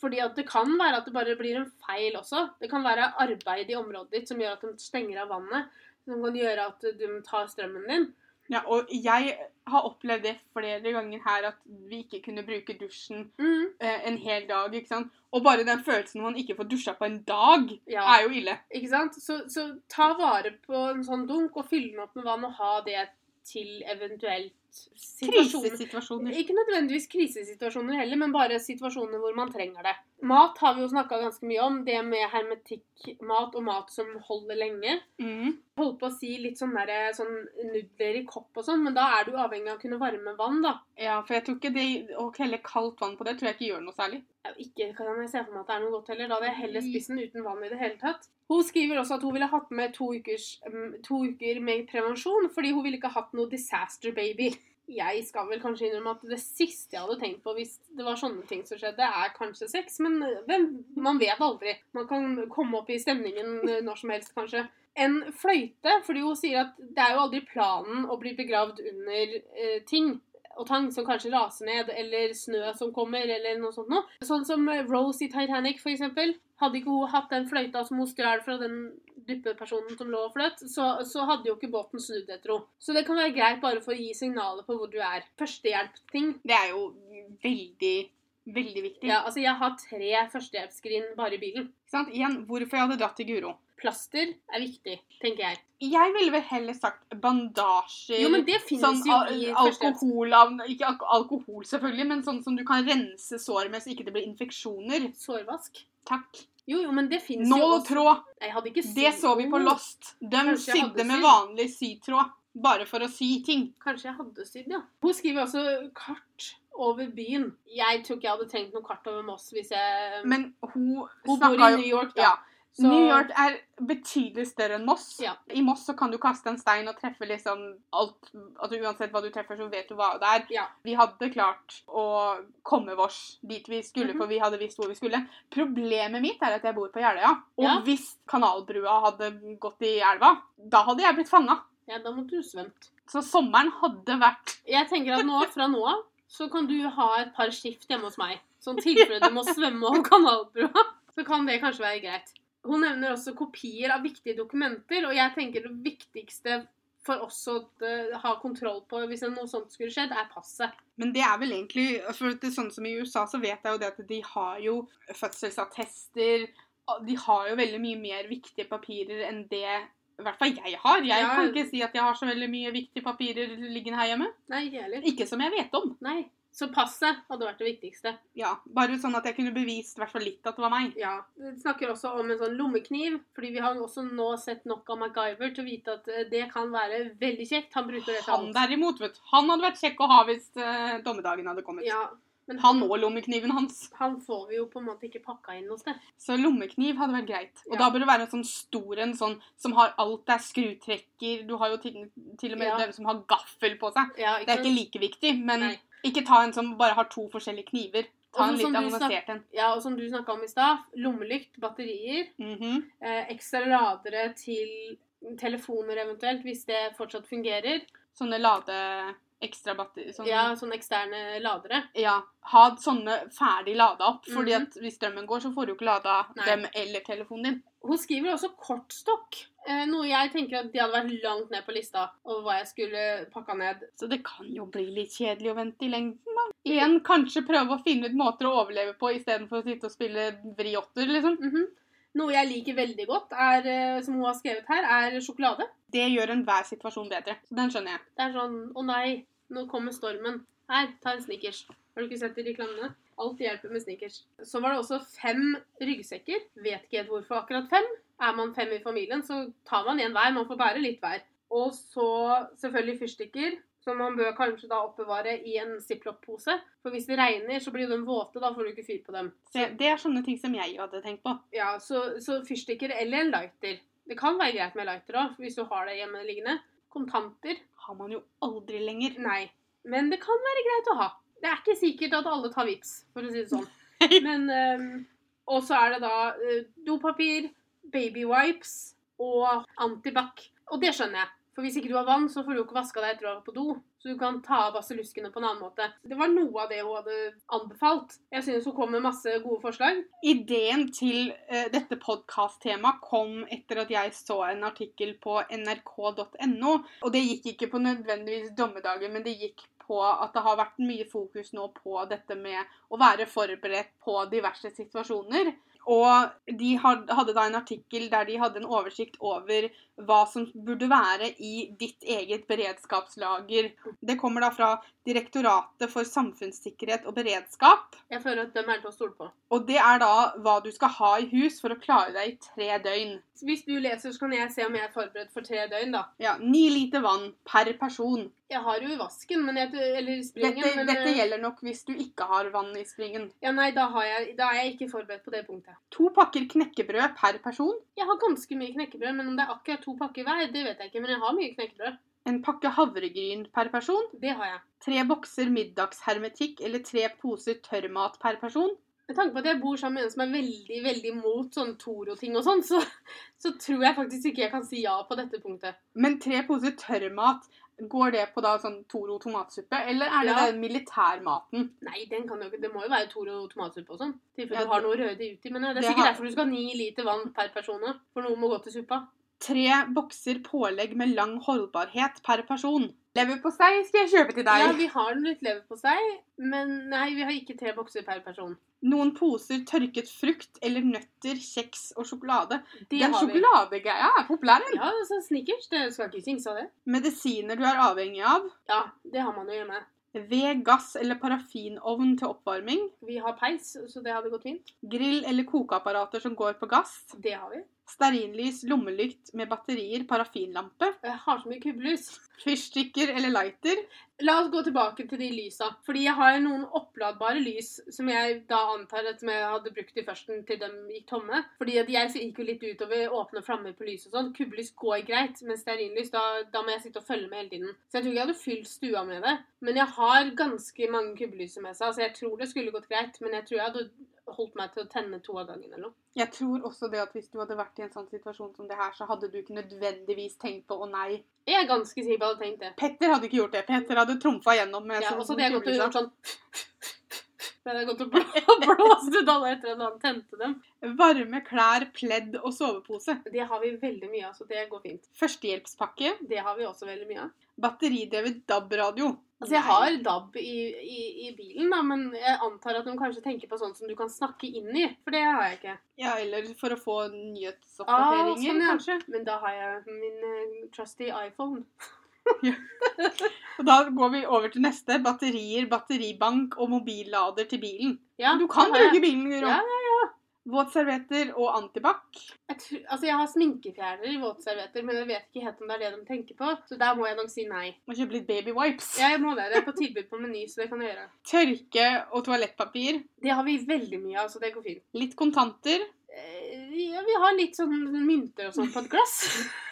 S1: Fordi at det kan være at det bare blir en feil også. Det kan være arbeid i området ditt som gjør at de stenger av vannet. Som kan gjøre at de tar strømmen din.
S2: Ja, og jeg har opplevd det flere ganger her, at vi ikke kunne bruke dusjen
S1: Mm,
S2: eh, en hel dag, ikke sant? Og bare den følelsen man ikke får dusja på en dag,
S1: ja.
S2: er jo ille.
S1: Ikke sant? Så, så ta vare på en sånn dunk og fyll den opp med vann og ha det til eventuelt situasjoner.
S2: Krisesituasjoner.
S1: Ikke nødvendigvis krisesituasjoner heller, men bare situasjoner hvor man trenger det. Mat har vi jo snakka ganske mye om. Det med hermetikkmat og mat som holder lenge.
S2: Mm.
S1: Holdt på å si litt sånn, der, sånn nudler i kopp og sånn, men da er du avhengig av å kunne varme vann, da.
S2: Ja, for jeg tror ikke det å helle kaldt vann på det tror jeg ikke gjør noe særlig.
S1: Ikke kan jeg se for meg at det er noe godt heller. Da hadde jeg heller spist den uten vann i det hele tatt. Hun skriver også at hun ville hatt med to, ukers, mm, to uker med prevensjon, fordi hun ville ikke hatt noe disaster baby. Jeg skal vel kanskje innrømme at det siste jeg hadde tenkt på hvis det var sånne ting som skjedde, er kanskje sex, men eh, hvem, man vet aldri. Man kan komme opp i stemningen når som helst, kanskje. En fløyte, fordi hun sier at det er jo aldri planen å bli begravd under eh, ting og tang som kanskje raser ned, eller snø som kommer, eller noe sånt noe. Sånn som Rose i Titanic, for eksempel. Hadde ikke hun hatt den fløyta som hun stjal fra den duppepersonen som lå og fløt, så, så hadde jo ikke båten snudd etter henne. Så det kan være greit bare for å gi signaler på hvor du er. Førstehjelp-ting.
S2: Det er jo veldig, veldig viktig.
S1: Ja, altså jeg har tre førstehjelpsskrin bare i bilen.
S2: Ikke sant? Igjen, hvorfor jeg hadde dratt til Guro.
S1: Plaster er viktig, tenker jeg.
S2: Jeg ville vel heller sagt bandasjer.
S1: Jo, men det finnes
S2: sånn
S1: jo i
S2: alkohol Ikke alkohol, selvfølgelig, men sånn som du kan rense sår med så ikke det blir infeksjoner.
S1: Sårvask.
S2: Takk.
S1: Jo, jo, men det fins jo
S2: Nål og
S1: også.
S2: tråd.
S1: Jeg hadde ikke
S2: Det så vi på Lost. De
S1: Kanskje jeg hadde
S2: sydde med
S1: sydd.
S2: vanlig sytråd. Bare for å sy ting.
S1: Kanskje jeg hadde sydd, ja. Hun skriver også kart over byen. Jeg tror ikke jeg hadde trengt noe kart over Moss hvis jeg
S2: Men hun
S1: Hun bor
S2: snakka
S1: i
S2: jo
S1: New York, da.
S2: Ja.
S1: Så-
S2: New York er betydelig større enn Moss.
S1: Ja.
S2: I Moss så kan du kaste en stein og treffe liksom alt altså Uansett hva du treffer, så vet du hva det er.
S1: Ja.
S2: Vi hadde klart å komme vårs dit vi skulle,
S1: Mhm.
S2: for vi hadde visst hvor vi skulle. Problemet mitt er at jeg bor på Jeløya. Og
S1: Ja.
S2: hvis kanalbrua hadde gått i elva, da hadde jeg blitt fanga.
S1: Ja, da måtte du svømt.
S2: Så sommeren hadde vært
S1: Jeg tenker at nå, fra nå av så kan du ha et par skift hjemme hos meg. Sånn tilfelle du må svømme over kanalbrua. Så kan det kanskje være greit. Hun nevner også kopier av viktige dokumenter, og jeg tenker det viktigste for oss å eh, ha kontroll på hvis noe sånt skulle skjedd, er passet.
S2: Men det er vel egentlig For det er sånn som i USA, så vet jeg jo det at de har jo fødselsattester De har jo veldig mye mer viktige papirer enn det i hvert fall jeg har. Jeg
S1: Ja.
S2: kan ikke si at jeg har så veldig mye viktige papirer liggende her hjemme.
S1: Nei, ikke
S2: som jeg vet om.
S1: Nei. Så passet hadde vært det viktigste.
S2: Ja, Bare sånn at jeg kunne bevist hvert fall litt at det var meg.
S1: Ja. Vi snakker også om en sånn lommekniv, fordi vi har også nå sett nok av MacGyver til å vite at eh, det kan være veldig kjekt. Han bruker det til
S2: Han
S1: alt.
S2: derimot, vet. Han hadde vært kjekk å ha hvis uh, dommedagen hadde kommet.
S1: Ja, men
S2: Han og lommekniven hans.
S1: han får vi jo på en måte ikke pakka inn noe sted.
S2: Så lommekniv hadde vært greit. Og
S1: Ja.
S2: da bør det være en sånn stor en sånn som har alt det er skrutrekker. Du har jo til, til og med
S1: Ja.
S2: dem som har gaffel på seg.
S1: Ja,
S2: Det er ikke like viktig, men
S1: Nei.
S2: Ikke ta en som bare har to forskjellige kniver. Ta en litt avansert en.
S1: Ja, og som du snakka om i stad, lommelykt, batterier,
S2: Mhm.
S1: eh, ekstra ladere til telefoner eventuelt, hvis det fortsatt fungerer.
S2: Sånne lade ekstra batteri... Sånn,
S1: Ja, sånne eksterne ladere.
S2: ja. Ha sånne ferdig lada opp, fordi
S1: Mhm.
S2: at hvis strømmen går, så får du ikke lada
S1: Nei.
S2: dem eller telefonen din.
S1: Hun skriver også kortstokk, noe jeg tenker at de hadde vært langt ned på lista over hva jeg skulle pakka ned.
S2: Så det kan jo bli litt kjedelig å vente i lengden, da. Igjen, kanskje prøve å finne ut måter å overleve på istedenfor å sitte og spille vriotter, liksom.
S1: Mhm. Noe jeg liker veldig godt, er, eh, som hun har skrevet her, er sjokolade.
S2: Det gjør enhver situasjon bedre. Så den skjønner jeg.
S1: Det er sånn Å nei, nå kommer stormen. Her, ta en Snickers. Har du ikke sett de reklamene? Alt hjelper med Snickers. Så var det også fem ryggsekker. Vet ikke helt hvorfor akkurat fem. Er man fem i familien, så tar man én hver. Man får bære litt hver. Og så selvfølgelig fyrstikker. Som man bør kanskje da oppbevare i en ziplock-pose. For hvis det regner, så blir de våte. Da får du ikke fyr på dem.
S2: Så, det er sånne ting som jeg hadde tenkt på.
S1: Ja, så, så fyrstikker eller en lighter. Det kan være greit med lighter òg, hvis du har det hjemme liggende. Kontanter.
S2: Har man jo aldri lenger.
S1: Nei. Men det kan være greit å ha. Det er ikke sikkert at alle tar vips, for å si det sånn. Men um, Og så er det da uh, dopapir, baby wipes og antibac. Og det skjønner jeg. For hvis ikke du har vann, så får du ikke vaska deg etter å ha vært på do. Så du kan ta av basilluskene på en annen måte. Det var noe av det hun hadde anbefalt. Jeg synes hun kom med masse gode forslag.
S2: Ideen til uh, dette podkast-temaet kom etter at jeg så en artikkel på nrk.no. Og det gikk ikke på nødvendigvis dommedagen, men det gikk på at det har vært mye fokus nå på dette med å være forberedt på diverse situasjoner. Og de hadde da en artikkel der de hadde en oversikt over hva som burde være i ditt eget beredskapslager. Det kommer da fra Direktoratet for samfunnssikkerhet og beredskap.
S1: Jeg føler at dem er til å stole på.
S2: Og det er da hva du skal ha i hus for å klare deg i tre døgn.
S1: Hvis du leser, så kan jeg se om jeg er forberedt for tre døgn, da.
S2: Ja, Ni liter vann per person.
S1: Jeg har jo i vasken, men jeg, eller i springen.
S2: Dette,
S1: men,
S2: dette
S1: eh,
S2: gjelder nok hvis du ikke har vann i springen.
S1: Ja, nei, da, har jeg, da er jeg ikke forberedt på det punktet.
S2: To pakker knekkebrød per person.
S1: Jeg har ganske mye knekkebrød, men om det er akkurat to pakker hver, det vet jeg ikke. Men jeg har mye knekkebrød.
S2: En pakke havregryn per person.
S1: Det har jeg.
S2: Tre bokser middagshermetikk eller tre poser tørrmat per person.
S1: Med tanke på at jeg bor sammen med en som er veldig veldig mot sånn Toro-ting og sånn, så, så tror jeg faktisk ikke jeg kan si ja på dette punktet.
S2: Men tre poser tørrmat, går det på da sånn Toro tomatsuppe? Eller er det
S1: Ja.
S2: den militærmaten?
S1: Nei, den kan jo ikke, det må jo være Toro tomatsuppe og sånn. Tilfelle
S2: Ja,
S1: du har noe røde uti. Men det er
S2: det
S1: sikkert
S2: har-
S1: derfor du skal ha ni liter vann per person. For noe må gå til suppa.
S2: Tre bokser pålegg med lang holdbarhet per person. Leverpostei skal jeg kjøpe til deg.
S1: Ja, vi har litt leverpostei, men nei, vi har ikke tre bokser per person.
S2: Noen poser tørket frukt eller nøtter, kjeks og sjokolade.
S1: Det
S2: Den sjokoladegreia er populær.
S1: Ja, altså Snickers. Det skal ikke synges av det.
S2: Medisiner du er avhengig av.
S1: Ja, det har man jo hjemme.
S2: Ved, gass eller parafinovn til oppvarming.
S1: Vi har peis, så det hadde gått fint.
S2: Grill eller kokeapparater som går på gass.
S1: Det har vi.
S2: Stearinlys, lommelykt med batterier, parafinlampe,
S1: Jeg har så mye kubbelys.
S2: fyrstikker eller lighter.
S1: La oss gå tilbake til de lysa. Fordi jeg har noen oppladbare lys som jeg da antar at jeg hadde brukt i førsten til de gikk tomme. Fordi at jeg gikk jo litt utover åpne flammer på lys og sånn. Kubbelys går greit, men stearinlys, da, da må jeg sitte og følge med hele tiden. Så jeg tror ikke jeg hadde fylt stua med det. Men jeg har ganske mange kubbelys som jeg sa, så jeg tror det skulle gått greit. Men jeg tror jeg hadde holdt meg til å tenne to av gangen eller noe.
S2: Jeg tror også det at hvis du hadde vært i en sånn situasjon som det her, så hadde du ikke nødvendigvis tenkt på å nei.
S1: Jeg er ganske sikker på at jeg hadde tenkt det.
S2: Petter hadde ikke gjort det. Petter hadde trumfa gjennom med
S1: Ja,
S2: sånn
S1: og så hadde jeg gått og gjort sånn Så det godt å og blå- blåst ut alle etter at han tente dem.
S2: Varme klær, pledd og sovepose.
S1: Det har vi veldig mye av, så det går fint.
S2: Førstehjelpspakke.
S1: Det har vi også veldig mye av.
S2: Batteridrevet DAB-radio.
S1: Altså, jeg har DAB i, i, i bilen, da, men jeg antar at de kanskje tenker på sånn som du kan snakke inn i. For det har jeg ikke.
S2: Ja, eller for å få
S1: Ah,
S2: nyhetsoppdateringer,
S1: sånn, ja.
S2: kanskje.
S1: Men da har jeg min uh, trusty iPhone.
S2: Og da går vi over til neste. Batterier, batteribank og mobillader til bilen.
S1: Ja,
S2: Du kan bruke bilen, Guro.
S1: Ja,
S2: Våtservietter og antibac.
S1: Jeg, tror, altså, jeg har sminkefjerner i våtservietter, men jeg vet ikke helt om det er det de tenker på. Så der må jeg nok si nei.
S2: Må kjøpe litt baby wipes.
S1: Jeg må det. Det er på tilbud på Meny, så det kan jeg gjøre.
S2: Tørke og toalettpapir.
S1: Det har vi veldig mye av, så det går fint.
S2: Litt kontanter.
S1: Eh, Ja, vi har litt sånn mynter og sånn på et glass.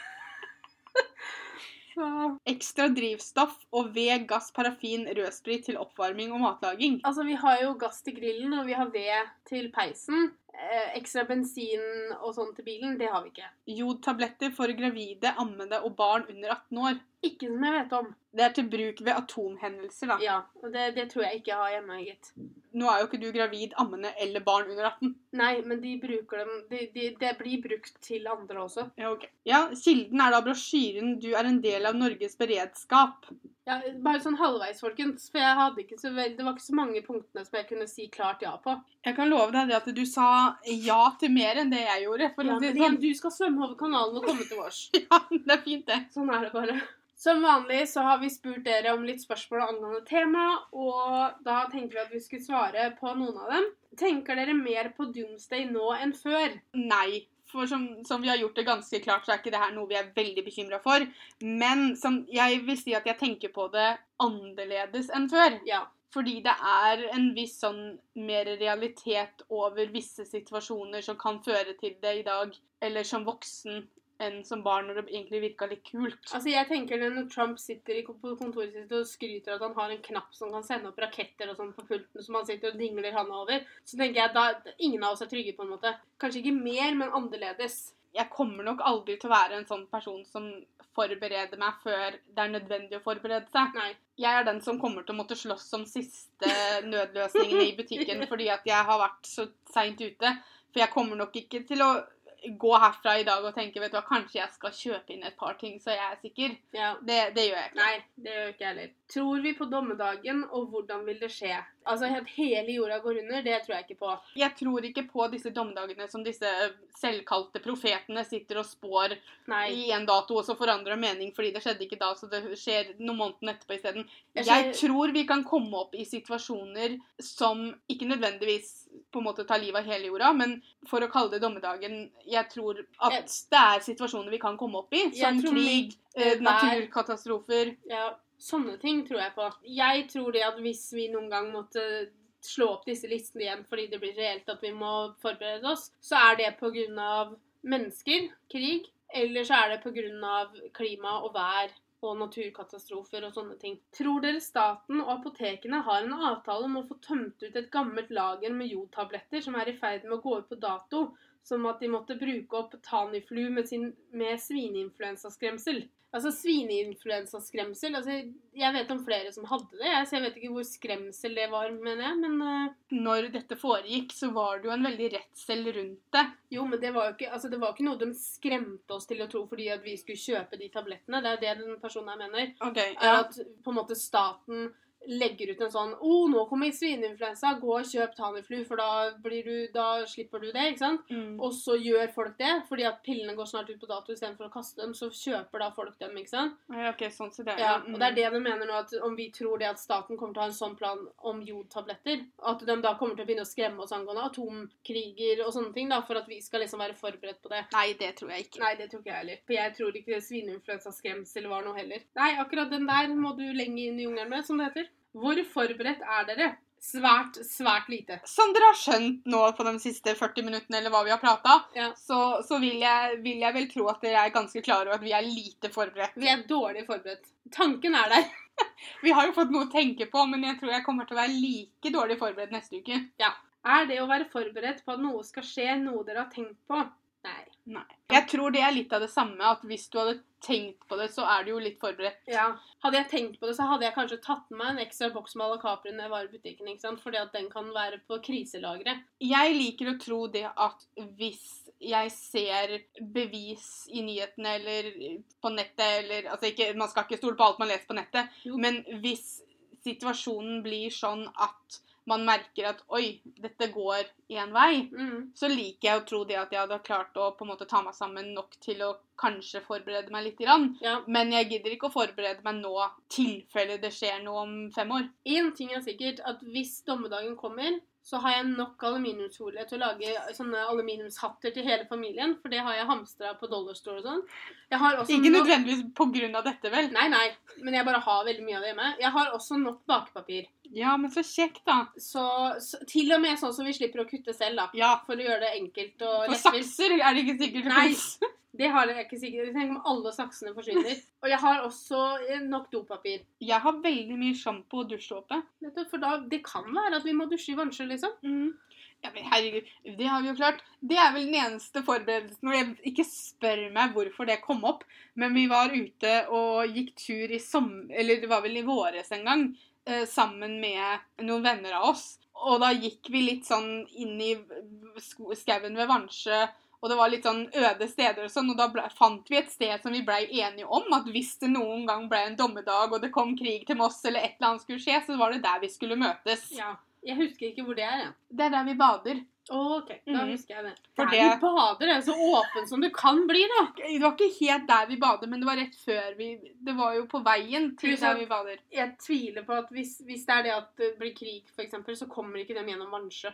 S2: Ekstra drivstoff og ved, gass, parafin, rødsprit til oppvarming og matlaging.
S1: Altså, vi har jo gass til grillen, og vi har ved til peisen. Eh, ekstra bensin og sånn til bilen, det har vi ikke.
S2: Jodtabletter for gravide, ammede og barn under 18 år.
S1: Ikke som jeg vet om.
S2: Det er til bruk ved atomhendelser, da.
S1: Ja, og det, det tror jeg ikke jeg har hjemme, gitt.
S2: Nå er jo ikke du gravid, ammende eller barn under 18.
S1: Nei, men de bruker dem de, de, Det blir brukt til andre også.
S2: Ja, ok. Ja, Kilden er da brosjyren 'Du er en del av Norges beredskap'.
S1: Ja, Bare sånn halvveis, folkens. For jeg hadde ikke så vel, det var ikke så mange punktene som jeg kunne si klart ja på.
S2: Jeg kan love deg det at du sa ja til mer enn det jeg gjorde. For
S1: Ja, men
S2: det sånn.
S1: du skal svømme over kanalen og komme til vårs.
S2: Ja, det er fint, det.
S1: Sånn er det bare. Som vanlig så har vi spurt dere om litt spørsmål angående tema, og da tenkte vi at vi skulle svare på noen av dem. Tenker dere mer på Doomsday nå enn før?
S2: Nei. For som, som vi har gjort det ganske klart, så er ikke det her noe vi er veldig bekymra for. Men som, jeg vil si at jeg tenker på det annerledes enn før.
S1: Ja.
S2: Fordi det er en viss sånn mer realitet over visse situasjoner som kan føre til det i dag, eller som voksen enn som barn, når det egentlig virka litt kult.
S1: Altså jeg tenker Når Trump sitter på kontoret sitt og skryter at han har en knapp som kan sende opp raketter og sånn på pulten som han sitter og dingler handa over, så tenker jeg da ingen av oss er trygge, på en måte. Kanskje ikke mer, men annerledes.
S2: Jeg kommer nok aldri til å være en sånn person som forbereder meg før det er nødvendig å forberede seg.
S1: Nei.
S2: Jeg er den som kommer til å måtte slåss som siste nødløsningen i butikken fordi at jeg har vært så seint ute. For jeg kommer nok ikke til å gå herfra i dag og tenke vet du hva, kanskje jeg skal kjøpe inn et par ting, så jeg er sikker.
S1: Ja.
S2: Det, det gjør jeg ikke.
S1: Nei, det gjør ikke jeg heller. Tror vi på dommedagen, og hvordan vil det skje? Altså, at hele jorda går under, det tror jeg ikke på.
S2: Jeg tror ikke på disse dommedagene som disse selvkalte profetene sitter og spår
S1: Nei.
S2: i en dato, og så forandrer mening fordi det skjedde ikke da, så det skjer noen måneder etterpå isteden.
S1: Jeg
S2: Jeg tror vi kan komme opp i situasjoner som ikke nødvendigvis på en måte tar livet av hele jorda, men for å kalle det dommedagen Jeg tror at
S1: Jeg-
S2: det er situasjoner vi kan komme opp i, som krig, eh, naturkatastrofer
S1: Ja, sånne ting tror jeg på. Jeg tror det at hvis vi noen gang måtte slå opp disse listene igjen fordi det blir reelt at vi må forberede oss, så er det av mennesker, krig, eller så er det av klima og vær og naturkatastrofer og sånne ting. Tror dere staten og apotekene har en avtale om å få tømt ut et gammelt lager med jodtabletter som er i ferd med å gå ut på dato, som at de måtte bruke opp Taniflu med, sin, med svineinfluensaskremsel? Altså svineinfluensaskremsel altså, Jeg vet om flere som hadde det, jeg, jeg vet ikke hvor skremsel det var, mener jeg. Men uh,
S2: Når dette foregikk, så var det jo en veldig redsel rundt det.
S1: jo, men det var jo ikke, altså, det var ikke noe de skremte oss til å tro fordi at vi skulle kjøpe de tablettene. Det er det den personen her mener.
S2: Ok,
S1: ja. at på en måte staten legger ut en sånn 'Å, nå kommer svineinfluensa. Gå og kjøp Taniflu, for da, blir du, da slipper du det.' ikke sant?
S2: Mm.
S1: Og så gjør folk det, fordi at pillene går snart ut på dato istedenfor å kaste dem. Så kjøper da folk dem, ikke sant?
S2: Ja, ok, sånn så det
S1: Ja,
S2: mm.
S1: og det er det de mener nå, at om vi tror det at staten kommer til å ha en sånn plan om jodtabletter, at de da kommer til å begynne å skremme oss angående atomkriger og sånne ting, da, for at vi skal liksom være forberedt på det.
S2: Nei, det tror jeg ikke.
S1: Nei, det tror ikke jeg heller. For jeg tror ikke svineinfluensaskremsel var noe heller. Nei, akkurat den der må du lenge inn i jungelen med, som det heter. Hvor forberedt er dere? Svært, svært lite.
S2: Som dere har skjønt nå på de siste 40 minuttene, eller hva vi har prata,
S1: Ja.
S2: så, så vil, jeg, vil jeg vel tro at dere er ganske klare over at vi er lite forberedt.
S1: Vi er dårlig forberedt. Tanken er der.
S2: Vi har jo fått noe å tenke på, men jeg tror jeg kommer til å være like dårlig forberedt neste uke. Ja.
S1: Er det å være forberedt på at noe skal skje, noe dere har tenkt på? Nei.
S2: Nei. Jeg tror det er litt av det samme, at hvis du hadde tenkt på det, så er du jo litt forberedt.
S1: Ja. Hadde jeg tenkt på det, så hadde jeg kanskje tatt med meg en ekstra boks med alacapri når jeg var i butikken. ikke sant? Fordi at den kan være på kriselageret.
S2: Jeg liker å tro det at hvis jeg ser bevis i nyhetene eller på nettet eller Altså, ikke, man skal ikke stole på alt man leser på nettet,
S1: Jo.
S2: men hvis situasjonen blir sånn at man merker at oi, dette går én vei,
S1: Mm.
S2: så liker jeg å tro det at jeg hadde klart å på en måte ta meg sammen nok til å kanskje forberede meg litt. Grann.
S1: Ja.
S2: Men jeg gidder ikke å forberede meg nå, tilfelle det skjer noe om fem år.
S1: Én ting er sikkert, at hvis dommedagen kommer, så har jeg nok aluminiumsfolie til å lage sånne aluminiumshatter til hele familien. For det har jeg hamstra på Dollar Store og sånn.
S2: Ikke
S1: nok-
S2: nødvendigvis på grunn av dette, vel?
S1: Nei, nei. Men jeg bare har veldig mye av det hjemme. Jeg har også nok bakepapir.
S2: Ja, men så kjekt, da.
S1: Så, så til og med sånn som vi slipper å kutte selv, da.
S2: Ja,
S1: For å gjøre det enkelt og
S2: For sakser er det ikke sikkert det
S1: Nei. Det har jeg ikke sikkert. Tenk om alle saksene forsvinner. Og jeg har også eh, nok dopapir.
S2: Jeg har veldig mye sjampo og dusjsåpe.
S1: Vet For da, det kan være at vi må dusje i vannsjø, liksom.
S2: Ja, men herregud, det har vi jo klart. Det er vel den eneste forberedelsen. Og jeg ikke spør meg hvorfor det kom opp, men vi var ute og gikk tur i sommer Eller det var vel i våres en gang, sammen med noen venner av oss. Og da gikk vi litt sånn inn i skauen ved Vansjø, og det var litt sånn øde steder og sånn, og da ble, fant vi et sted som vi blei enige om, at hvis det noen gang ble en dommedag, og det kom krig til Moss, eller et eller annet skulle skje, så var det der vi skulle møtes.
S1: Ja. Jeg husker ikke hvor det er, jeg.
S2: Det er der vi bader.
S1: OK, da
S2: Mhm.
S1: husker jeg det.
S2: For
S1: Der
S2: det-
S1: vi bader, er så åpen som det kan bli, da.
S2: Det var ikke helt der vi bader, men det var rett før vi Det var jo på veien til der vi bader.
S1: Jeg tviler på at hvis, hvis det er det at det blir krig, f.eks., så kommer ikke de gjennom vannsjø.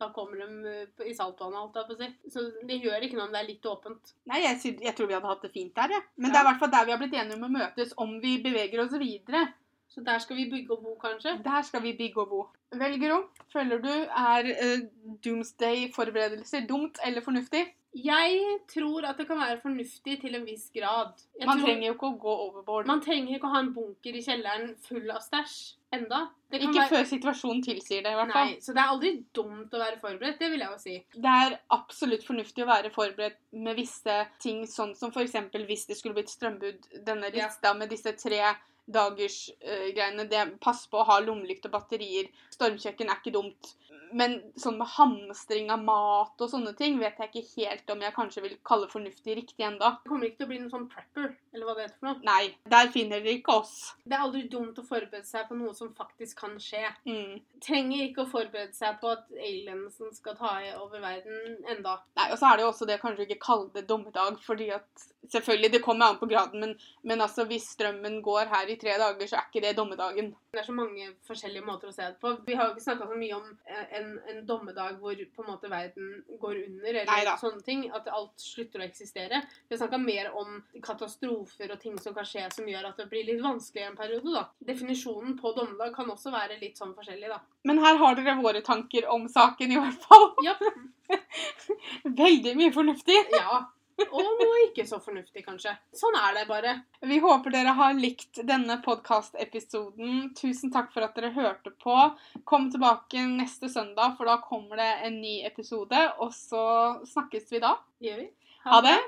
S1: Da kommer de eh, i saltvannet, holdt jeg på å si. Så det gjør ikke noe om det er litt åpent.
S2: Nei, jeg, jeg tror vi hadde hatt det fint der, jeg. Men
S1: Ja.
S2: det er i hvert fall der vi har blitt enige om å møtes, om vi beveger oss videre.
S1: Så der skal vi bygge og bo, kanskje.
S2: Der skal vi bygge og bo. Vel, Gro, føler du er uh, doomsday-forberedelser dumt eller fornuftig?
S1: Jeg tror at det kan være fornuftig til en viss grad. Jeg
S2: Man
S1: tror,
S2: trenger jo ikke å gå overboard.
S1: man trenger ikke å ha en bunker i kjelleren full av stæsj enda. Det kan
S2: Ikke
S1: være-
S2: før situasjonen tilsier det, i hvert fall.
S1: Nei, Så det er aldri dumt å være forberedt, det vil jeg jo si.
S2: Det er absolutt fornuftig å være forberedt med visse ting, sånn som f.eks. hvis det skulle blitt strømbud, Denne
S1: Ja.
S2: med disse tre dagers Uh, pass på å ha lommelykt og batterier. Stormkjøkken er ikke dumt. Men sånn med hamstring av mat og sånne ting vet jeg ikke helt om jeg kanskje vil kalle fornuftig riktig enda.
S1: Det kommer ikke til å bli noen sånn prepper, eller hva det heter for noe.
S2: Nei, der finner dere ikke oss.
S1: Det er aldri dumt å forberede seg på noe som faktisk kan skje.
S2: Mm.
S1: Trenger ikke å forberede seg på at aliensen skal ta over verden enda.
S2: Nei, og så er det jo også det å kanskje ikke kalle det dommedag, fordi at Selvfølgelig, det kommer an på graden, men, men altså hvis strømmen går her i tre dager, så er ikke det dommedagen.
S1: Det er så mange forskjellige måter å se det på. Vi har jo ikke snakka så mye om eh, en, en dommedag hvor på en måte verden går under, eller
S2: Neida.
S1: sånne ting. At alt slutter å eksistere. Vi har snakka mer om katastrofer og ting som kan skje som gjør at det blir litt vanskelig en periode, da. Definisjonen på dommedag kan også være litt sånn forskjellig, da.
S2: Men her har dere våre tanker om saken, i hvert fall.
S1: Ja.
S2: Veldig mye fornuftig.
S1: ja. Og noe ikke så fornuftig, kanskje. Sånn er det bare.
S2: Vi håper dere har likt denne podkast-episoden. Tusen takk for at dere hørte på. Kom tilbake neste søndag, for da kommer det en ny episode. Og så snakkes vi da.
S1: Gjør vi?
S2: Ha det!